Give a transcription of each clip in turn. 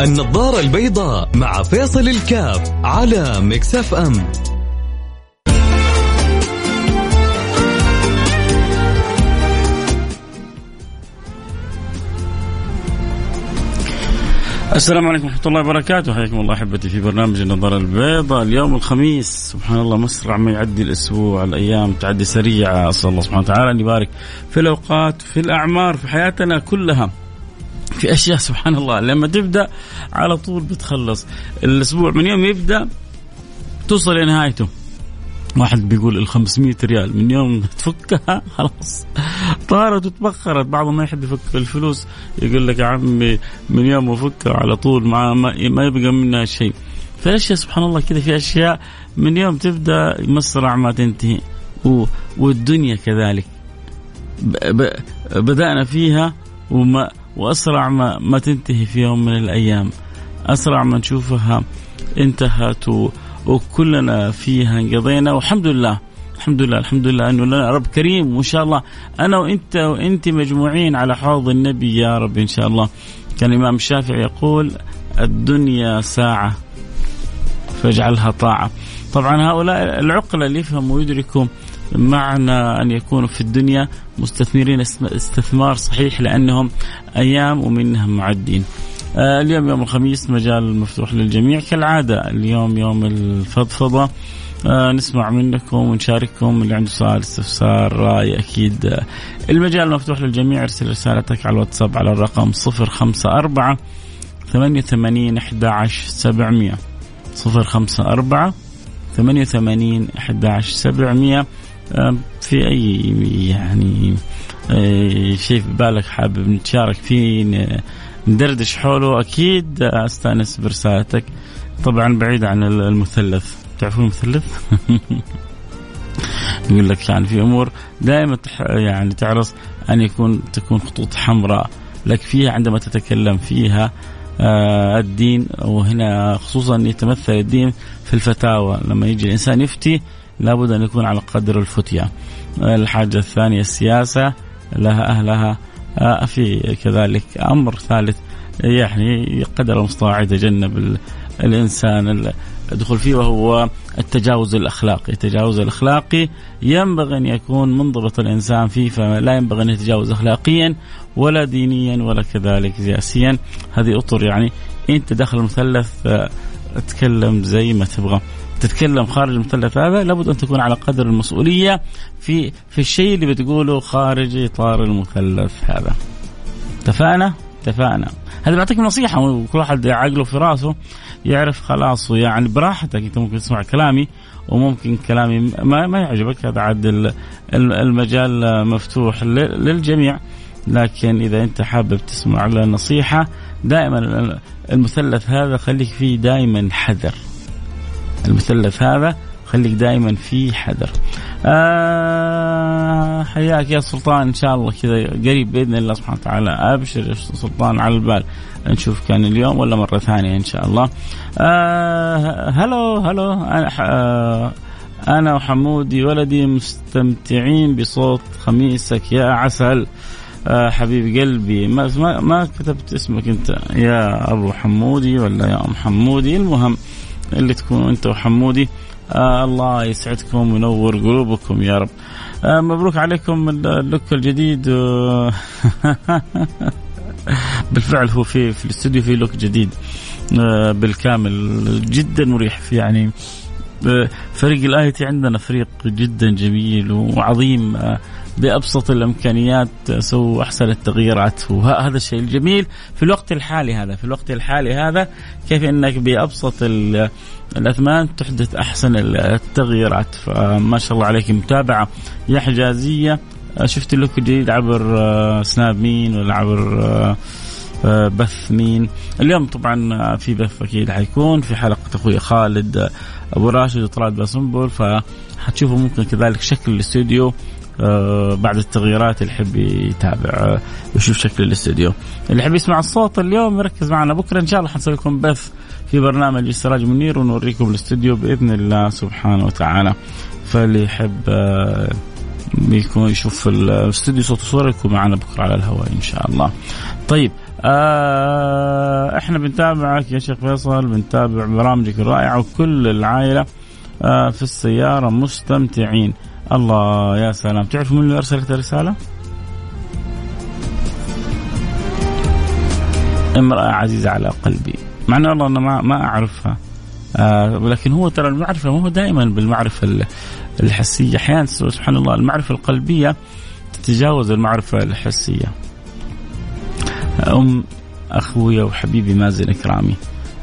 النظارة البيضاء مع فيصل الكاف على مكسف أم. السلام عليكم ورحمة الله وبركاته. حياكم الله أحبتي في برنامج النظارة البيضاء. اليوم الخميس سبحان الله مسرع ما يعدي الأسبوع. الأيام تعدي سريعة. أسأل الله سبحانه وتعالى أن يبارك في الأوقات في الأعمار في حياتنا كلها. في أشياء سبحان الله لما تبدأ على طول بتخلص. الأسبوع من يوم يبدأ توصل لنهايته واحد بيقول ال 500 ريال من يوم تفكها خلاص. طارت وتبخرت. بعض ما يحب يفك الفلوس. يقول لك يا عمي من يوم افكها على طول ما ما يبقى منها شيء. فالاشياء سبحان الله كذا في أشياء من يوم تبدأ مسرع ما تنتهي. والدنيا كذلك. بدأنا فيها وما وأسرع ما ما تنتهي في يوم من الأيام. أسرع ما نشوفها. انتهت وكلنا فيها انقضينا. والحمد لله. الحمد لله. الحمد لله. أنه لنا رب كريم. وإن شاء الله أنا وإنت وانت مجموعين على حوض النبي يا رب إن شاء الله. كان الإمام الشافعي يقول الدنيا ساعة فاجعلها طاعة. طبعا هؤلاء العقلاء اللي يفهموا ويدركوا معنى أن يكونوا في الدنيا مستثمرين استثمار صحيح لأنهم أيام ومنهم معدين. آه، اليوم يوم الخميس مجال مفتوح للجميع. كالعادة اليوم يوم الفضفضة. آه نسمع منكم ونشارككم اللي عنده سؤال استفسار رأي أكيد. آه المجال مفتوح للجميع. ارسل رسالتك على الواتساب على الرقم 054 88 11 700 054 88 11 700 في أي يعني شيء في بالك حابب نتشارك فيه ندردش حوله؟ أكيد أستأنس برسالتك. طبعا بعيد عن المثلث. تعرفون المثلث؟ يقول لك يعني في أمور دائما يعني تحرص أن يكون تكون خطوط حمراء لك فيها عندما تتكلم فيها. آه الدين وهنا خصوصا يتمثل الدين في الفتاوى. لما يجي الإنسان يفتي لابد أن يكون على قدر الفتيا الحاجة الثانية السياسة لها أهلها آه، في كذلك أمر ثالث يعني قدر المستطاع يتجنب الإنسان الدخول فيه وهو التجاوز الأخلاقي، التجاوز الأخلاقي ينبغي أن يكون منضبط الإنسان فيه فلا ينبغي أن يتجاوز اخلاقيا ولا دينيا ولا كذلك سياسيا، هذه أطر يعني انت داخل المثلث آه، أتكلم زي ما تبغى. تتكلم خارج المثلث هذا لابد أن تكون على قدر المسؤولية في في الشيء اللي بتقوله خارج إطار المثلث هذا. اتفقنا؟ اتفقنا. هذا بعطيك نصيحة وكل واحد عقله في راسه يعرف خلاص يعني براحتك أنت ممكن تسمع كلامي وممكن كلامي ما, ما يعجبك هذا عاد المجال مفتوح للجميع لكن إذا أنت حابب تسمع النصيحه دائما المثلث هذا خليك فيه دائما حذر المثلث هذا خليك دائما في حذر. آه حياك يا سلطان إن شاء الله كذا قريب بإذن الله سبحانه وتعالى أبشر يا سلطان على البال. نشوف كان اليوم ولا مرة ثانية إن شاء الله. آه هلو هلو. أنا آه أنا وحمودي ولدي مستمتعين بصوت خميسك يا عسل. آه حبيب قلبي ما, ما ما كتبت اسمك أنت يا أبو حمودي ولا يا أم حمودي؟ المهم اللي تكونوا أنت وحمودي. آه الله يسعدكم وينور قلوبكم يا رب. آه مبروك عليكم اللوك الجديد. بالفعل هو في في الاستوديو في لوك جديد. آه بالكامل. جدا مريح يعني آه، فريق الآيتي عندنا فريق جدا جميل وعظيم. آه، بأبسط الإمكانيات سووا أحسن التغييرات وهذا الشيء الجميل. في الوقت الحالي هذا في الوقت الحالي هذا كيف إنك بأبسط الأثمان تحدث أحسن التغييرات فما شاء الله عليك. متابعة يا حجازيه شفت لك جديد عبر آه، سناب مين ولا عبر آه، آه، بث مين. اليوم طبعا في بث أكيد حيكون. في حلقة أخوي خالد أبو راشد وطراد باسنبل فحتشوفوا ممكن كذلك شكل الاستوديو. آه، بعد التغييرات اللي يحب يتابع ويشوف شكل الاستوديو اللي يحب يسمع الصوت اليوم يركز معنا. بكرة إن شاء الله حنسوي لكم بث في برنامج السراج منير ونوريكم الاستوديو بإذن الله سبحانه وتعالى. فاللي يحب آه، يكون يشوف الاستوديو صوت وصورة يكون معنا بكرة على الهواء إن شاء الله. طيب آه إحنا بنتابعك يا شيخ فيصل بنتابع برامجك الرائعة وكل العائلة آه في السيارة مستمتعين. الله يا سلام. تعرف من اللي أرسلت الرساله؟ امرأة عزيزة على قلبي. مع انه والله أنا ما ما أعرفها. آه ولكن هو ترى المعرفة ما هو دائما بالمعرفة الحسية. أحيانا سبحان الله المعرفة القلبية تتجاوز المعرفة الحسية. أم أخويا وحبيبي مازن إكرامي.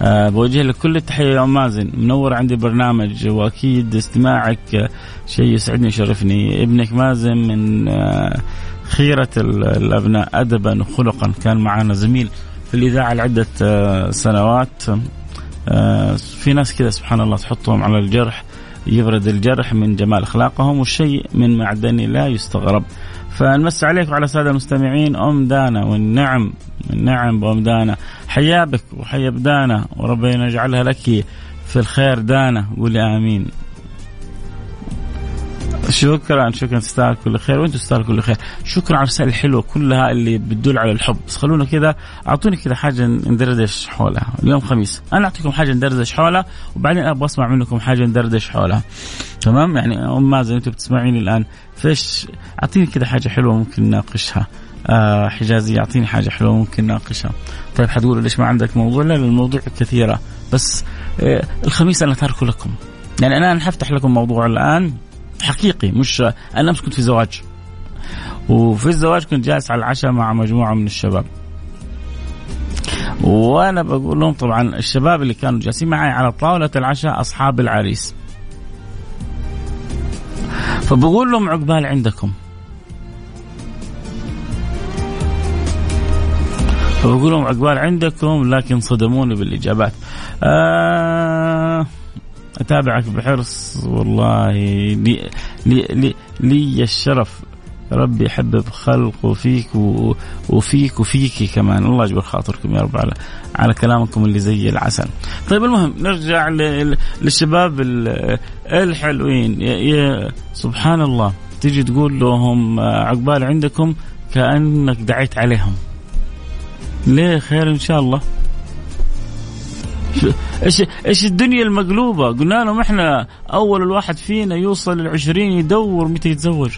أه بوجه لك كل التحية يا أم مازن. منور عندي برنامج وأكيد استماعك شيء يسعدني ويشرفني. ابنك مازن من أه خيرة الأبناء ادبا وخلقا. كان معنا زميل في الإذاعة لعدة أه سنوات. في ناس كذا سبحان الله تحطهم على الجرح يبرد الجرح من جمال أخلاقهم والشيء من معدني لا يستغرب. فنمس عليك وعلى الساده المستمعين أم دانا والنعم النعم بأم دانا. حيا بك وحيا بدانا وربنا يجعلها لك في الخير دانا قولي آمين. شكرا شكرا تستاهل كل خير. وأنتم تستاهلوا كل خير. شكرا على الرسائل الحلوة كلها اللي بتدل على الحب. بس خلونا كذا أعطوني كذا حاجة ندردش حولها. اليوم خميس. أنا أعطيكم حاجة ندردش حولها وبعدين أبغى اسمع منكم حاجة ندردش حولها. تمام؟ يعني أم مازن أنتم بتسمعيني الآن. فيش أعطيني كذا حاجة حلوة ممكن نناقشها. آه حجازي يعطيني حاجة حلوة ممكن نناقشها. طيب حتقولوا ليش ما عندك موضوع؟ لا الموضوع كثيرة. بس آه الخميس أنا تاركه لكم. يعني أنا حفتح لكم موضوع الآن. حقيقي مش أنا امس كنت في زواج. وفي الزواج كنت جالس على العشاء مع مجموعة من الشباب. وأنا بقول لهم طبعا الشباب اللي كانوا جالسين معي على طاولة العشاء أصحاب العريس. فبقول لهم عقبال عندكم. فبقول لهم عقبال عندكم لكن صدموني بالإجابات. آه أتابعك بحرص والله لي لي لي, لي الشرف. ربي يحبب خلقه فيك وفيك وفيكي كمان. الله يجبر خاطركم يا رب على على كلامكم اللي زي العسل. طيب المهم نرجع للشباب الحلوين. يا سبحان الله تيجي تقول لهم عقبال عندكم كأنك دعيت عليهم. ليه؟ خير إن شاء الله. إيش إيش الدنيا المقلوبة؟ قلنا لهم إحنا أول الواحد فينا يوصل العشرين يدور متى يتزوج.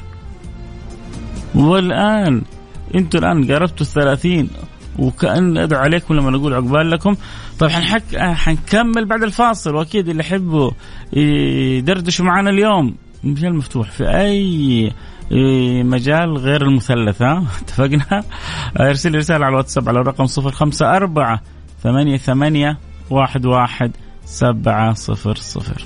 والآن أنتم الآن قربتوا الثلاثين وكأن أدعو عليكم لما نقول عقبال لكم. طيب حنحك حنكمل بعد الفاصل وأكيد اللي يحبوا يدردشوا معنا اليوم. مجال مفتوح في أي مجال غير المثلث ها؟ اتفقنا؟ ارسل لي رسالة على الواتساب على الرقم صفر خمسة أربعة ثمانية ثمانية واحد واحد سبعة صفر صفر.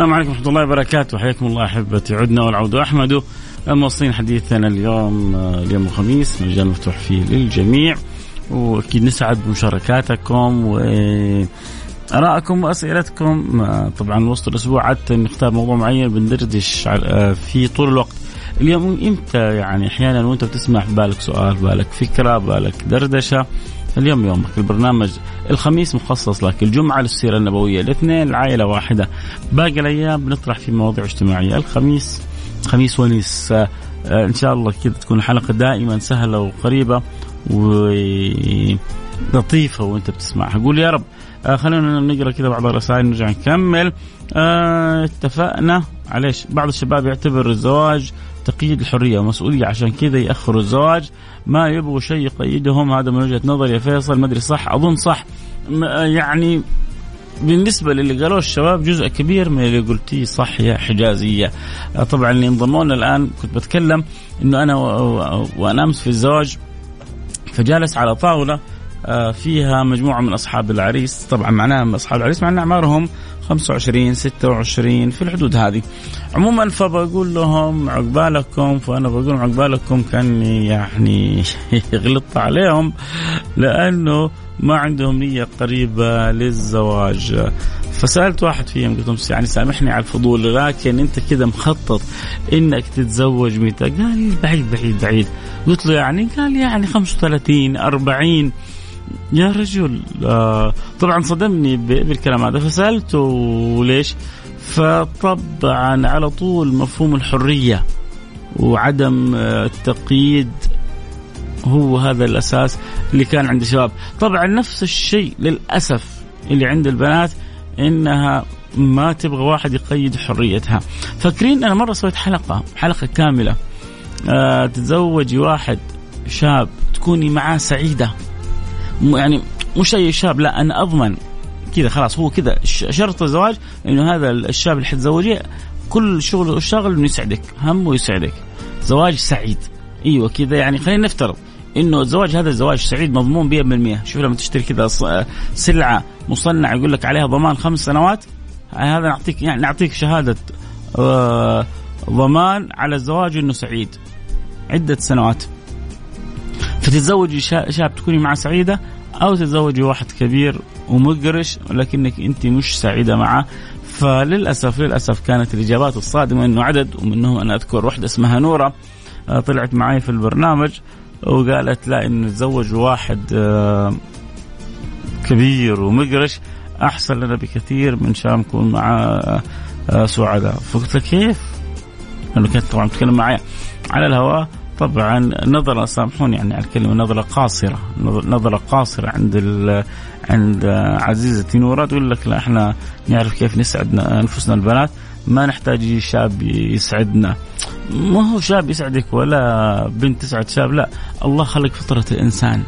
السلام عليكم ورحمة الله وبركاته. حياكم الله أحبتي عدنا والعود أحمد. موصلين حديثنا اليوم اليوم الخميس مجال مفتوح فيه للجميع. وأكيد نسعد بمشاركاتكم و ارائكم واسئلتكم طبعا وسط الأسبوع عادة نختار موضوع معين بندردش في طول الوقت. اليوم إمتى يعني أحيانا وأنت بتسمع بالك سؤال بالك فكرة بالك دردشة. اليوم يومك البرنامج الخميس مخصص لك الجمعة للسيرة النبوية الاثنين العائلة واحدة. باقي الأيام بنطرح في مواضيع اجتماعية. الخميس خميس ونيس. آه إن شاء الله كذا تكون حلقة دائما سهلة وقريبة ولطيفة وأنت بتسمعها. قول يا رب. آه خلينا نقرأ كذا بعض الرسائل نرجع نكمل. آه اتفقنا؟ عليش بعض الشباب يعتبر الزواج تقييد الحرية ومسؤولية عشان كذا يأخروا الزواج. ما يبغوا شيء يقيدهم هذا من وجهة نظري يا فيصل. ما أدري صح أظن صح. يعني بالنسبة للي قالوه الشباب جزء كبير من اللي قلتيه صح يا حجازية. آه، طبعا اللي انضمونا الآن كنت بتكلم أنه أنا وأنا أمس في الزواج فجالس على طاولة آه، فيها مجموعة من أصحاب العريس. طبعا معناها أصحاب العريس معناها أعمارهم 25 26 في الحدود هذه. عموما فبقول لهم عقبالكم فأنا بقول لهم عقبالكم كأني يعني غلطت عليهم لأنه ما عندهم نية قريبة للزواج. فسألت واحد فيهم قلت يعني سامحني على الفضول لكن أنت كذا مخطط إنك تتزوج متى قال بعيد بعيد بعيد. قلت له يعني؟ قال يعني 35 40 يا رجل آه طبعا صدمني بالكلام هذا. فسألته ليش فطبعا على طول مفهوم الحرية وعدم آه، التقييد هو هذا الأساس اللي كان عند الشباب. طبعا نفس الشيء للأسف اللي عند البنات إنها ما تبغى واحد يقيد حريتها. فاكرين أنا مرة سويت حلقة حلقة كاملة آه تتزوجي واحد شاب تكوني معاه سعيدة. يعني مش اي شاب لا أنا أضمن. كذا خلاص هو كذا شرط الزواج إنه هذا الشاب اللي حتزوجيه كل شغله الشغل إنه يسعدك همه يسعدك. زواج سعيد. أيوه كذا يعني خلينا نفترض. إنه الزواج هذا الزواج سعيد مضمون 100% شوف لما تشتري كذا سلعة مصنعة يقول لك عليها ضمان خمس سنوات هذا نعطيك يعني نعطيك شهادة آه ضمان على الزواج إنه سعيد. عدة سنوات. فتتزوجي شاب تكوني معه سعيدة أو تتزوجي واحد كبير ومقرش ولكنك أنت مش سعيدة معه. فللأسف للأسف كانت الإجابات الصادمة إنه عدد ومنهم أنا أذكر واحدة اسمها نورة آه، طلعت معي في البرنامج. وقالت لا إن نتزوج واحد آه، كبير ومقرش أحسن لنا بكثير من شان نكون مع آه، سعداء. فقلت لها كيف؟ لأنه كانت طبعا تتكلم معي على الهواء. طبعا نظرة سامحوني يعني على الكلمة نظرة قاصرة نظرة قاصرة عند عند عزيزتي نورة تقول لك لا إحنا نعرف كيف نسعد أنفسنا البنات. ما نحتاج شاب يسعدنا. ما هو شاب يسعدك ولا بنت تسعد شاب لا. الله خلق فطرة الإنسان.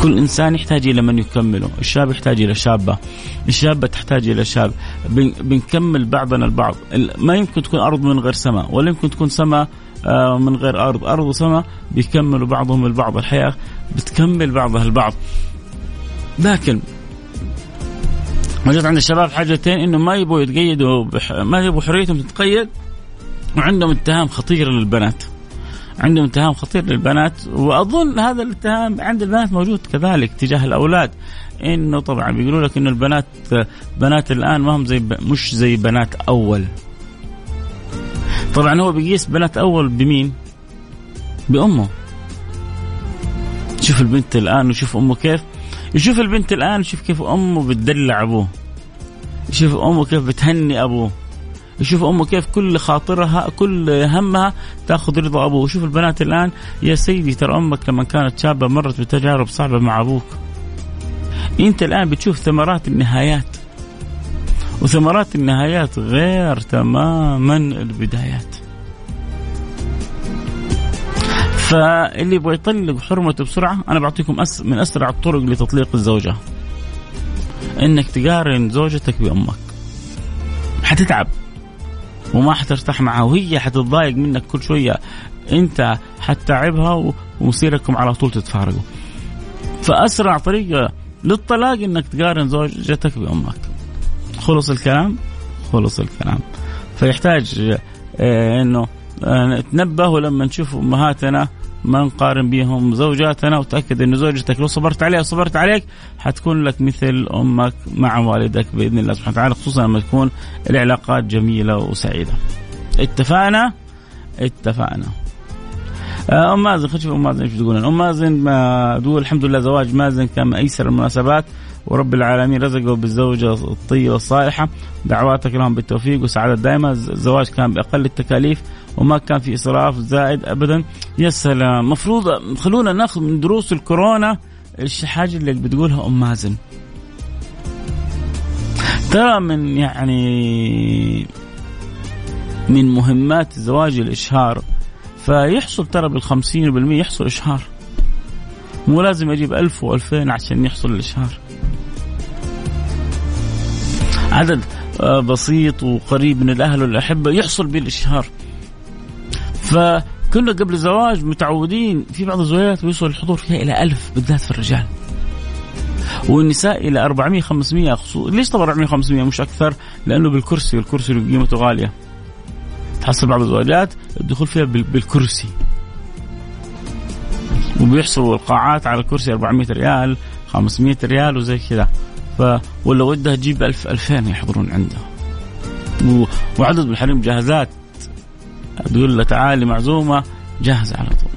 كل إنسان يحتاج إلى من يكمله، الشاب يحتاج إلى شابة، الشابة تحتاج إلى شاب، بنكمل بعضنا البعض، ما يمكن تكون أرض من غير سماء، ولا يمكن تكون سماء آه، من غير أرض، أرض وسماء بيكملوا بعضهم البعض، الحياة بتكمل بعضها البعض. لكن موجود عند الشباب حاجتين إنه ما يبغوا يتقيدوا بح... ما يبغوا حريتهم تتقيد وعندهم اتهام خطير للبنات. عندهم اتهام خطير للبنات وأظن هذا الاتهام عند البنات موجود كذلك تجاه الأولاد إنه طبعا بيقولوا لك إنه البنات بنات الآن ما هم زي مش زي بنات أول طبعا هو بيقيس بنات أول بمين؟ بأمه شوف البنت الآن وشوف أمه كيف يشوف البنت الآن شوف كيف أمه بتدلع أبوه. يشوف أمه كيف بتهني أبوه. يشوف أمه كيف كل خاطرها كل همها تاخذ رضا أبوه. وشوف البنات الآن يا سيدي ترى أمك لما كانت شابة مرت بتجارب صعبة مع أبوك. أنت الآن بتشوف ثمرات النهايات. وثمرات النهايات غير تماما البدايات. فاللي يبغى يطلق حرمته بسرعة أنا بعطيكم أس من أسرع الطرق لتطليق الزوجة. إنك تقارن زوجتك بأمك. حتتعب. وما حترتاح معها وهي حتتضايق منك كل شوية. أنت حتتعبها ومصيركم على طول تتفارقوا. فأسرع طريقة للطلاق إنك تقارن زوجتك بأمك. خلص الكلام؟ خلص الكلام. فيحتاج آه، إنه نتنبه ولما نشوف أمهاتنا ما نقارن بهم زوجاتنا وتأكد أن زوجتك لو صبرت عليها وصبرت عليك حتكون لك مثل أمك مع والدك بإذن الله سبحانه وتعالى خصوصا لما تكون العلاقات جميلة وسعيدة. اتفقنا؟ اتفقنا. آه، ام مازن خلينا نشوف ام مازن إيش تقول ام مازن تقول الحمد لله زواج مازن كان ايسر المناسبات. ورب العالمين رزقه بالزوجة الطيبة الصالحة. دعواتك لهم بالتوفيق والسعادة دائما الزواج كان بأقل التكاليف وما كان في إسراف زائد أبدا. يا سلام. مفروض خلونا ناخذ من دروس الكورونا الحاجة اللي بتقولها ام مازن ترى من يعني من مهمات الزواج الإشهار فيحصل ترى بالخمسين بالمية يحصل إشهار مو لازم أجيب ألف وألفين عشان يحصل الإشهار عدد آه، بسيط وقريب من الأهل والأحبة يحصل به الإشهار فكنا قبل الزواج متعودين في بعض الزواجات بيوصل الحضور فيها إلى ألف بالذات في الرجال والنساء إلى 400 500 خصوص ليش طبعا 400 500 مش أكثر؟ لأنه بالكرسي والكرسي قيمته غالية. تحصل بعض الزواجات الدخول فيها بالكرسي. وبيحصلوا القاعات على الكرسي 400 ريال 500 ريال وزي كذا ف ولا ودها تجيب 1000 2000 يحضرون عندها و... وعدد من الحريم جاهزات تقول له تعالي معزومة جاهزه على طول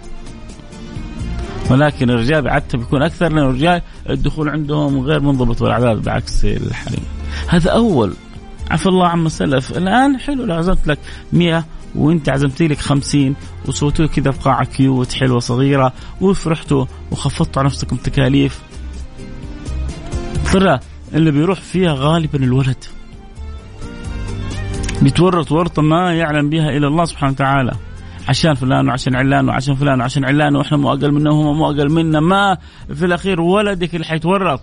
ولكن الرجال بعدته بيكون أكثر لأن الرجال الدخول عندهم غير منضبط والاعداد بعكس الحريم. هذا أول عفى الله عما سلف. الآن حلو لو عزمت لك 100 وانت عزمتي لك 50 وسويتوا كذا في قاعه كيوت حلوة صغيرة وفرحتوا وخفضتوا على نفسكم تكاليف. ترى اللي بيروح فيها غالبا الولد. بيتورط ورطة ما يعلم بها إلا الله سبحانه وتعالى. عشان فلان وعشان علان وعشان فلان وعشان علان وإحنا مو أقل منهم وهم مو أقل منا. ما في الأخير ولدك اللي حيتورط.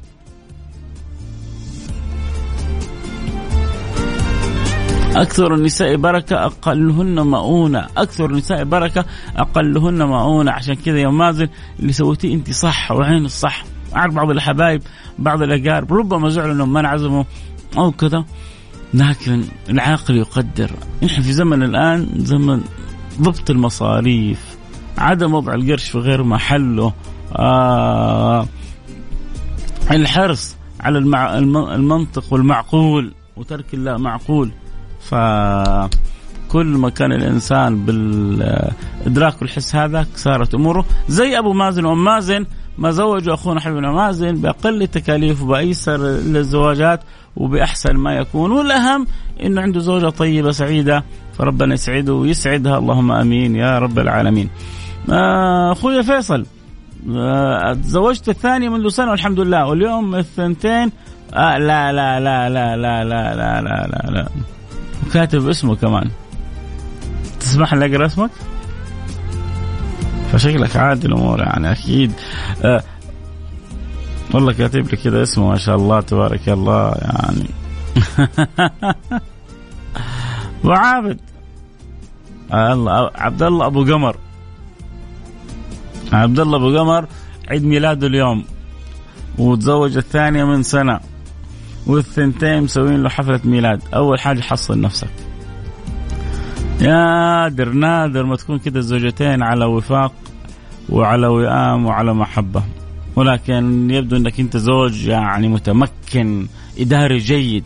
أكثر النساء بركة أقلهن مؤونة. أكثر النساء بركة أقلهن مؤونة. عشان كذا يا مازن اللي سويتيه أنت صح وعين الصح. أعرف بعض الحبايب بعض الأقارب ربما زعلوا أنهم ما انعزموا أو كذا. لكن العاقل يقدر. نحن في زمن الآن زمن ضبط المصاريف عدم وضع القرش في غير محله. آه الحرص على. المنطق والمعقول وترك اللا معقول. ف كل ما كان الإنسان بالإدراك والحس هذا صارت أموره زي أبو مازن وأم مازن ما زوجوا أخونا حبيبنا مازن بأقل التكاليف وبأيسر الزواجات وبأحسن ما يكون والأهم إنه عنده زوجة طيبة سعيدة فربنا يسعده ويسعدها اللهم آمين يا رب العالمين. آه، أخوي فيصل آه، تزوجت الثانية منذ سنة والحمد لله واليوم الثنتين آه لا لا لا لا لا لا لا لا لا, لا. وكاتب اسمه كمان. تسمح لي أقرأ اسمك؟ فشكلك عادي الأمور يعني أكيد. آه والله كاتب لي كذا اسمه ما شاء الله تبارك الله يعني. وعابد الله عبد الله أبو قمر. عبد الله أبو قمر عيد ميلاده اليوم. وتزوج الثانية من سنة. والثنتين مسوين له حفلة ميلاد. أول حاجة حصل نفسك. نادر نادر ما تكون كده الزوجتين على وفاق وعلى وئام وعلى محبة. ولكن يبدو إنك أنت زوج يعني متمكن إداري جيد.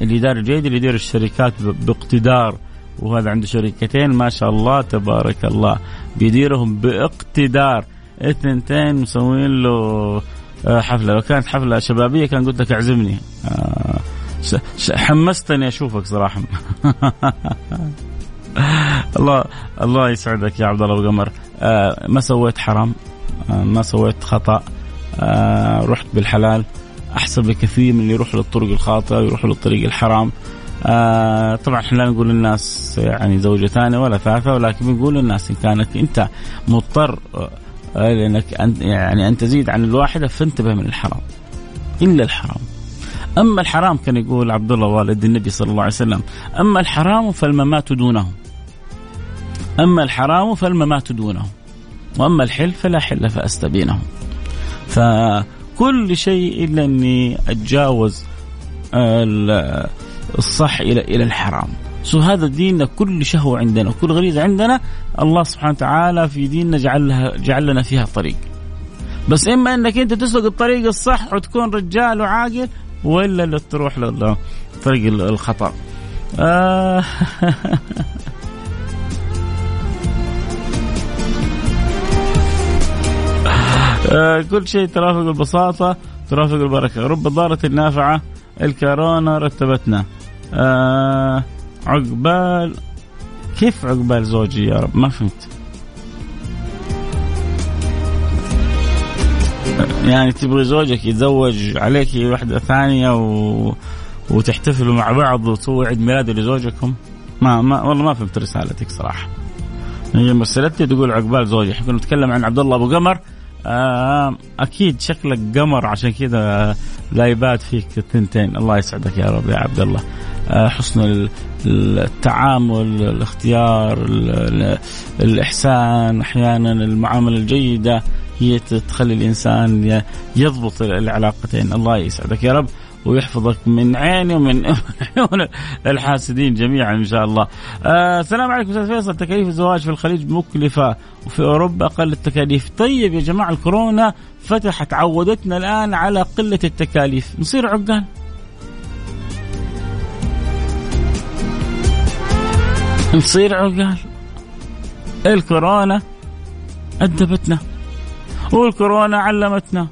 الإداري الجيد اللي يدير الشركات باقتدار. وهذا عنده شركتين ما شاء الله تبارك الله. بيديرهم باقتدار. الثنتين مسوين له حفلة. لو كانت حفلة شبابية كان قلت لك اعزمني. آه، حمستني أشوفك صراحة. الله الله يسعدك يا عبد الله أبو قمر. آه، ما سويت حرام. ما سويت خطأ. رحت بالحلال. احسن بكثير من اللي يروح للطرق الخاطئة ويروح للطريق الحرام. آه طبعا إحنا لا نقول للناس يعني زوجة ثانية ولا ثالثة ولكن بنقول للناس إن كانت أنت مضطر آه لأنك أن يعني أن تزيد عن الواحدة فانتبه من الحرام. إلا الحرام. أما الحرام كان يقول عبد الله والد النبي صلى الله عليه وسلم أما الحرام فالممات دونه. أما الحرام فالممات دونه. وأما الحل فلا حل فاستبينه. فكل شيء إلا أني أتجاوز الصح إلى إلى الحرام سو هذا ديننا كل شهوة عندنا كل غريزة عندنا الله سبحانه وتعالى في ديننا جعل لها جعل لنا فيها طريق. بس إما إنك أنت تسلك الطريق الصح وتكون رجال وعاقل ولا تروح للطريق الخطأ. آه. آه كل شيء ترافق البساطة ترافق البركة. رب ضارة نافعة الكورونا رتبتنا. آه. عقبال كيف عقبال زوجي يا رب؟ ما فهمت. يعني تبغي زوجك يتزوج عليك واحدة ثانية و... وتحتفلوا مع بعض وتسووا عيد ميلاد لزوجكم؟ ما ما والله ما فهمت رسالتك صراحة. هي مرسلتي تقول عقبال زوجي. إحنا نتكلم عن عبد الله أبو قمر. آه أكيد شكلك قمر عشان كذا لا يبات فيك الثنتين. الله يسعدك يا رب يا عبد الله. حسن التعامل الاختيار الإحسان أحيانا المعاملة الجيدة هي تخلي الإنسان يضبط العلاقتين الله يسعدك يا رب ويحفظك من عيني ومن عيون الحاسدين جميعا إن شاء الله. آه السلام عليكم أستاذ فيصل تكاليف الزواج في الخليج مكلفة وفي أوروبا أقل التكاليف. طيب يا جماعة الكورونا فتحت عودتنا الآن على قلة التكاليف، نصير عقال. نصير عقال. الكورونا أدبتنا. والكورونا علمتنا.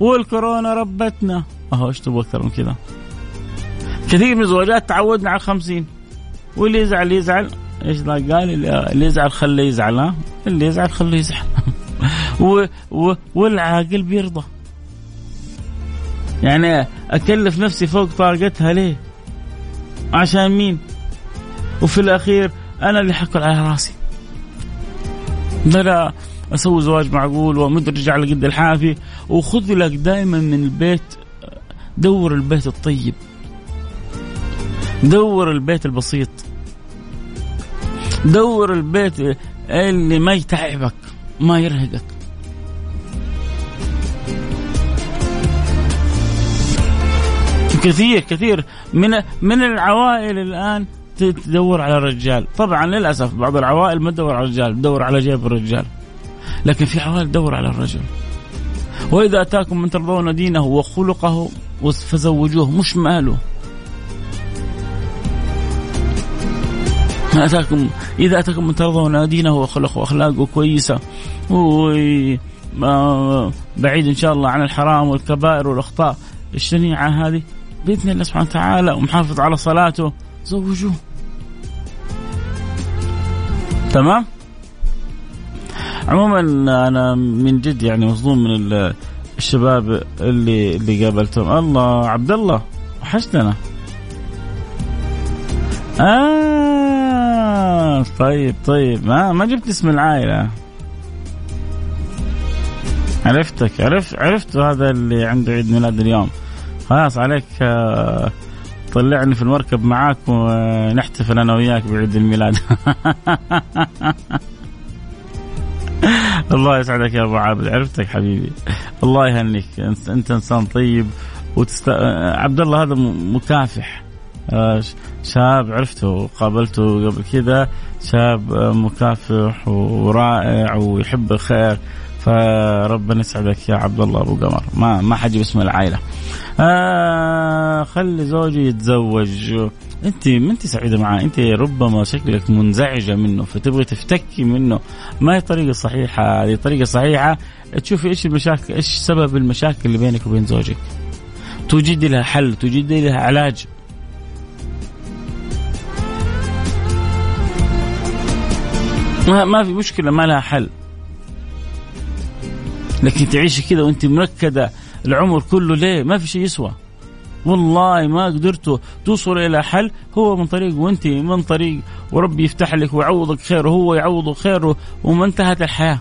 والكورونا ربتنا. أهو إيش تبغى أكثر من كذا. كثير من الزواجات تعودنا على الخمسين. واللي يزعل يزعل. إيش ذا قال؟ اللي يزعل خليه يزعل ها؟ اللي يزعل خليه يزعل. و و والعاقل بيرضى. يعني أكلف نفسي فوق طاقتها ليه؟ عشان مين؟ وفي الأخير أنا اللي حكل على راسي. بلا أسوي زواج معقول ومدرج على قد الحافي وخذ لك دائما من البيت دور البيت الطيب. دور البيت البسيط. دور البيت اللي ما يتعبك ما يرهقك. كثير كثير. من من العوائل الآن تدور على الرجال. طبعا للأسف بعض العوائل ما تدور على الرجال تدور على جيب الرجال. لكن في عوائل تدور على الرجل. وإذا أتاكم من ترضون دينه وخلقه فزوجوه مش ماله. أتاكم إذا أتاكم من ترضون دينه وخلقه وأخلاقه كويسة بعيد إن شاء الله عن الحرام والكبائر والأخطاء الشنيعة هذه بإذن الله سبحانه وتعالى ومحافظ على صلاته. زوجوه تمام؟ عموما أنا من جد يعني مصدوم من الشباب اللي اللي قابلتهم. الله عبد الله وحشتنا آه طيب طيب. ما ما جبت اسم العائلة. عرفتك عرفت عرفت هذا اللي عنده عيد ميلاد اليوم. خلاص عليك آه، طلعني في المركب معاك ونحتفل أنا وياك بعيد الميلاد. الله يسعدك يا أبو عابد. عرفتك حبيبي. الله يهنيك. انت إنسان طيب وتست... عبد الله هذا مكافح. آه، شاب عرفته قابلته قبل كذا. شاب مكافح ورائع ويحب الخير. فربنا يسعدك يا عبد الله أبو قمر. ما ما حجيب اسم العائلة. آه خلي زوجي يتزوج. انت ما أنت سعيدة معاه. أنت ربما شكلك منزعجة منه فتبغي تفتكي منه. ما هي طريقة صحيحة؟ هذه طريقة صحيحة. تشوفي إيش المشاكل إيش سبب المشاكل اللي بينك وبين زوجك. توجدي لها حل توجدي لها علاج. ما ما في مشكلة ما لها حل. لكن تعيشي كذا وانت منكده العمر كله ليه؟ ما في شيء يسوى. والله ما قدرتوا توصل إلى حل. هو من طريق وانت من طريق وربي يفتح لك ويعوضك خير وهو يعوضك خير وما انتهت الحياة.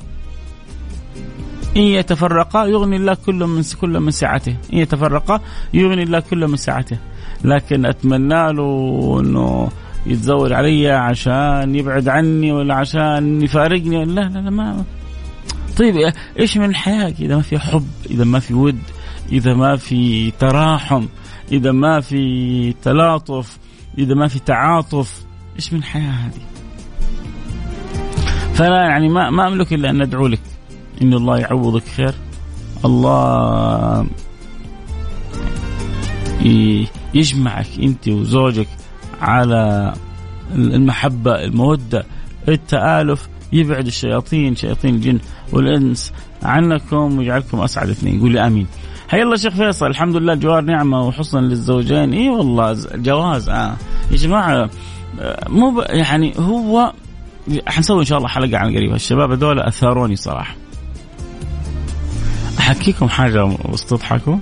إن يتفرقا يغني الله كل من كل من سعته، إن يتفرقا يغني الله كل من سعته. لكن أتمنى له إنه يتزوج علي عشان يبعد عني ولا عشان يفارقني. لا لا لا ما طيب إيش من الحياة؟ إذا ما في حب إذا ما في ود إذا ما في تراحم إذا ما في تلاطف إذا ما في تعاطف إيش من الحياة هذه؟ فأنا يعني ما ما أملك إلا أن أدعو لك. إن الله يعوضك خير. الله يجمعك أنت وزوجك على المحبة المودة التآلف يبعد الشياطين شياطين الجن والإنس عنكم ويجعلكم أسعد اثنين. قولي آمين. حي الله شيخ فيصل الحمد لله الجوار نعمة وحسن للزوجين. إي والله جواز آه. يا جماعة آه، مو يعني هو حنسوي إن شاء الله حلقة عن قريب. الشباب هذول أثاروني صراحة. حكيكم حاجة واستضحكوا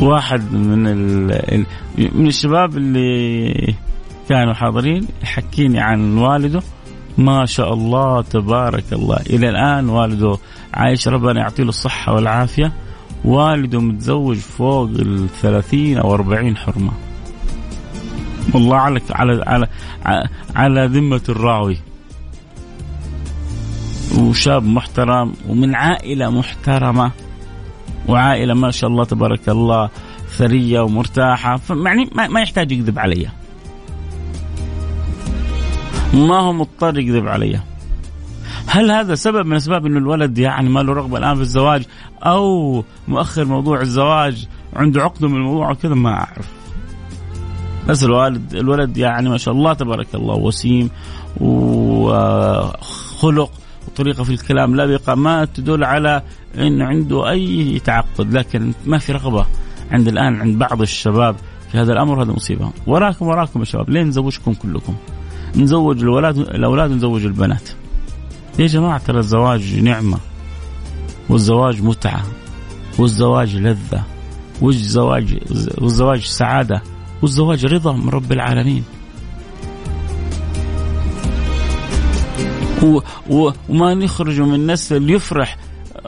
واحد من ال... من الشباب اللي كانوا حاضرين يحكيني عن والده. ما شاء الله تبارك الله. إلى الآن والده عايش ربنا يعطيه الصحة والعافية. والده متزوج فوق ال 30 أو 40 حرمة. والله على على على على ذمة الراوي. وشاب محترم ومن عائلة محترمة. وعائلة ما شاء الله تبارك الله ثريه ومرتاحة. يعني ما يحتاج يكذب علي. ما هو مضطر يكذب علي هل هذا سبب من أسباب إنه الولد يعني ما له رغبة الآن في الزواج أو مؤخر موضوع الزواج عنده عقده من الموضوع وكذا ما أعرف. بس الوالد الولد يعني ما شاء الله تبارك الله وسيم وخلق وطريقة في الكلام لبقه ما تدل على انه عنده أي تعقد لكن ما في رغبة عند الآن عند بعض الشباب في هذا الأمر هذا مصيبة. وراكم وراكم يا شباب لين نزوجكم كلكم. نزوج الولاد الأولاد ونزوج البنات. يا جماعة ترى الزواج نعمة والزواج متعة والزواج لذة والزواج والزواج سعادة والزواج رضا من رب العالمين. وما نخرج من نسل يفرح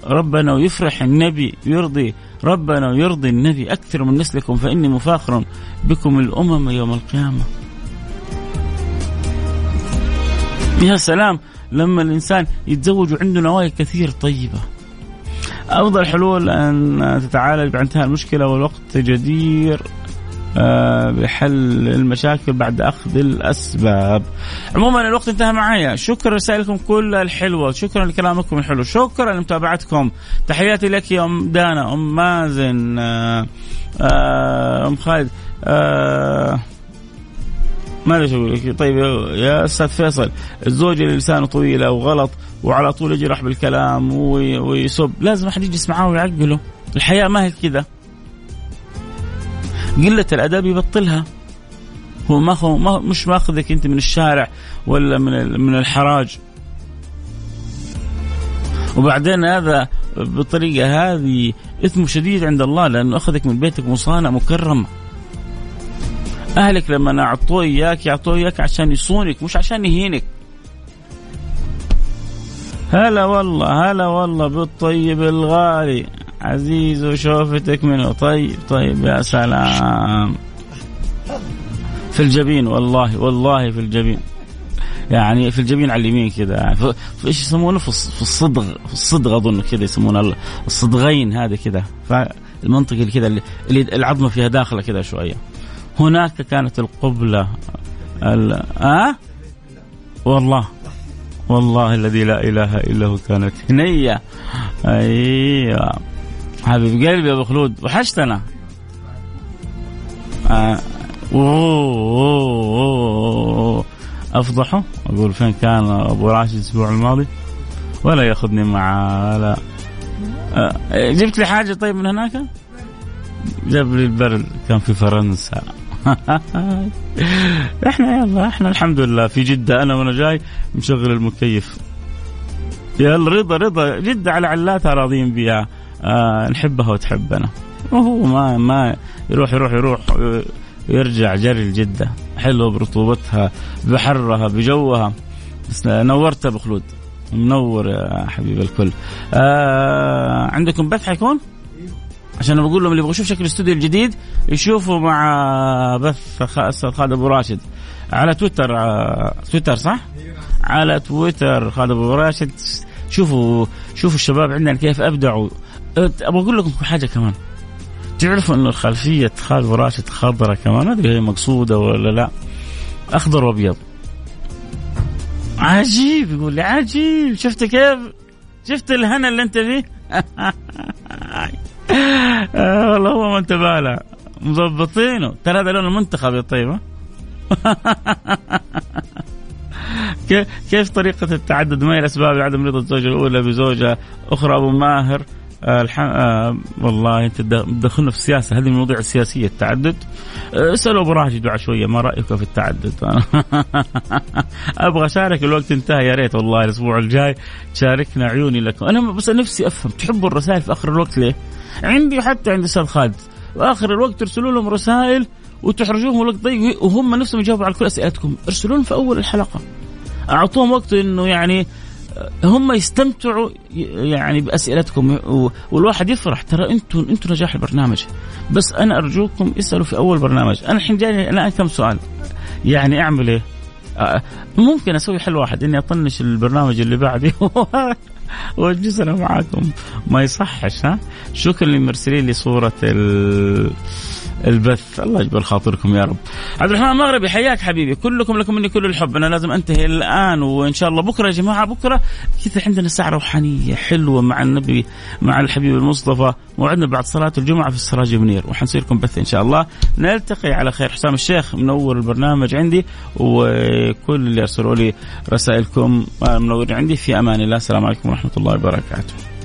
ربنا ويفرح النبي يرضي ربنا ويرضي النبي. أكثر من نسلكم فإني مفاخر بكم الأمم يوم القيامة. يا سلام لما الإنسان يتزوج وعنده نوايا كثير طيبة. أفضل حلول أن تتعالج بعد انتهاء المشكلة والوقت جدير آه، بحل المشاكل بعد أخذ الأسباب. عموما الوقت انتهى معايا، شكرا لرسائلكم كلها الحلوة، شكرا لكلامكم الحلو، شكرا لمتابعتكم، تحياتي لك يا أم دانا، أم مازن، آه، آه، أم خالد، ما أقول لك طيب يا أستاذ فيصل الزوج اللي لسانه طويل أو غلط وعلى طول يجرح بالكلام ويسب لازم أحد يجلس معاه ويعقله. الحياة ما هي كذا. قلة الأدب يبطلها. هو ما هو ما مش ماخذك أنت من الشارع ولا من من الحراج. وبعدين هذا بالطريقة هذه اثمه شديد عند الله لأنه أخذك من بيتك مصانع مكرمة. أهلك لما اعطوه إياك يعطوه إياك عشان يصونك مش عشان يهينك. هلا والله هلا والله بالطيب الغالي. عزيز وشوفتك منه. طيب طيب يا سلام. في الجبين والله والله في الجبين. يعني في الجبين على اليمين كذا في إيش يسمونه؟ في الصدغ في الصدغ أظن كذا يسمونه. الصدغين هذا كذا فالمنطقه كذا اللي العظمة فيها داخلة كذا شوية. هناك كانت القبلة ال... أه؟ والله. والله الذي لا إله إلا هو كانت هنية. أيوه. حبيب قلبي يا أبو خلود وحشتنا. آه. أفضحه؟ أقول فين كان أبو راشد الأسبوع الماضي؟ ولا يأخذني معاه لا آه. جبت لي حاجة طيب من هناك؟ جاب لي البرد كان في فرنسا. إحنا يلا إحنا الحمد لله. في جدة أنا وأنا جاي مشغل المكيف. يا رضا رضا جدة على علاتها راضيين بها آه نحبها وتحبنا. وهو ما ما يروح يروح يروح ويرجع جري لجدة. حلوة برطوبتها بحرها بجوها. بس نورت ابو خلود منور يا حبيب الكل. آه عندكم بث حيكون؟ عشان بقول لهم اللي يبغوا يشوف شكل الاستوديو الجديد يشوفوا مع بث أستاذ خالد أبو راشد. على تويتر آه تويتر صح؟ على تويتر خالد أبو راشد. شوفوا شوفوا الشباب عندنا كيف أبدعوا. أبغى أقول لكم حاجة كمان. تعرفوا إنه خلفية خالد راشد خضراء كمان؟ ما أدري هي مقصودة ولا لا. أخضر وأبيض. عجيب يقول لي عجيب. شفت كيف؟ شفت الهنا اللي أنت فيه؟ والله هو ما انتبه له مظبطينه. ترى هذا لون المنتخب يا طيبة. كيف طريقة التعدد؟ ما هي الأسباب لعدم رضا الزوجة الأولى بزوجة أخرى؟ أبو ماهر. آه الح... آه والله أنت تدخلنا في السياسة. هذه من المواضيع السياسية التعدد. آه اسألوا أبو راشد بعد شوية ما رأيك في التعدد؟ أبغى أشارك الوقت انتهى. يا ريت والله الأسبوع الجاي تشاركنا عيوني لكم. أنا بس نفسي أفهم. تحبوا الرسائل في آخر الوقت ليه؟ عندي حتى عند أستاذ خالد. واخر الوقت ترسلوا لهم رسائل وتحرجوهم الوقت ضيق وهم نفسهم يجاوبوا على كل أسئلتكم. ارسلوا لهم في أول الحلقة. أعطوهم وقت إنه يعني هم يستمتعوا يعني بأسئلتكم. والواحد يفرح. ترى أنتم أنتم نجاح البرنامج. بس أنا أرجوكم اسألوا في أول برنامج. أنا الحين جاي الآن كم سؤال؟ يعني أعمل إيه؟ آه، ممكن أسوي حل واحد. إني أطنش البرنامج اللي بعدي. وأجلس أنا معاكم. ما يصحش ها؟ شكرا للمرسلين لي صوره ال البث. الله يجبر خاطركم يا رب. عبد الرحمن المغربي حياك حبيبي. كلكم لكم مني كل الحب. أنا لازم أنتهي الآن وإن شاء الله بكرة يا جماعة بكرة كذا عندنا ساعة روحانية حلوة مع النبي مع الحبيب المصطفى. موعدنا بعد صلاة الجمعة في السراج منير وحنصير لكم بث إن شاء الله. نلتقي على خير. حسام الشيخ منور البرنامج عندي وكل اللي ارسلوا لي رسائلكم منورين عندي. في أمان الله. السلام عليكم ورحمة الله وبركاته.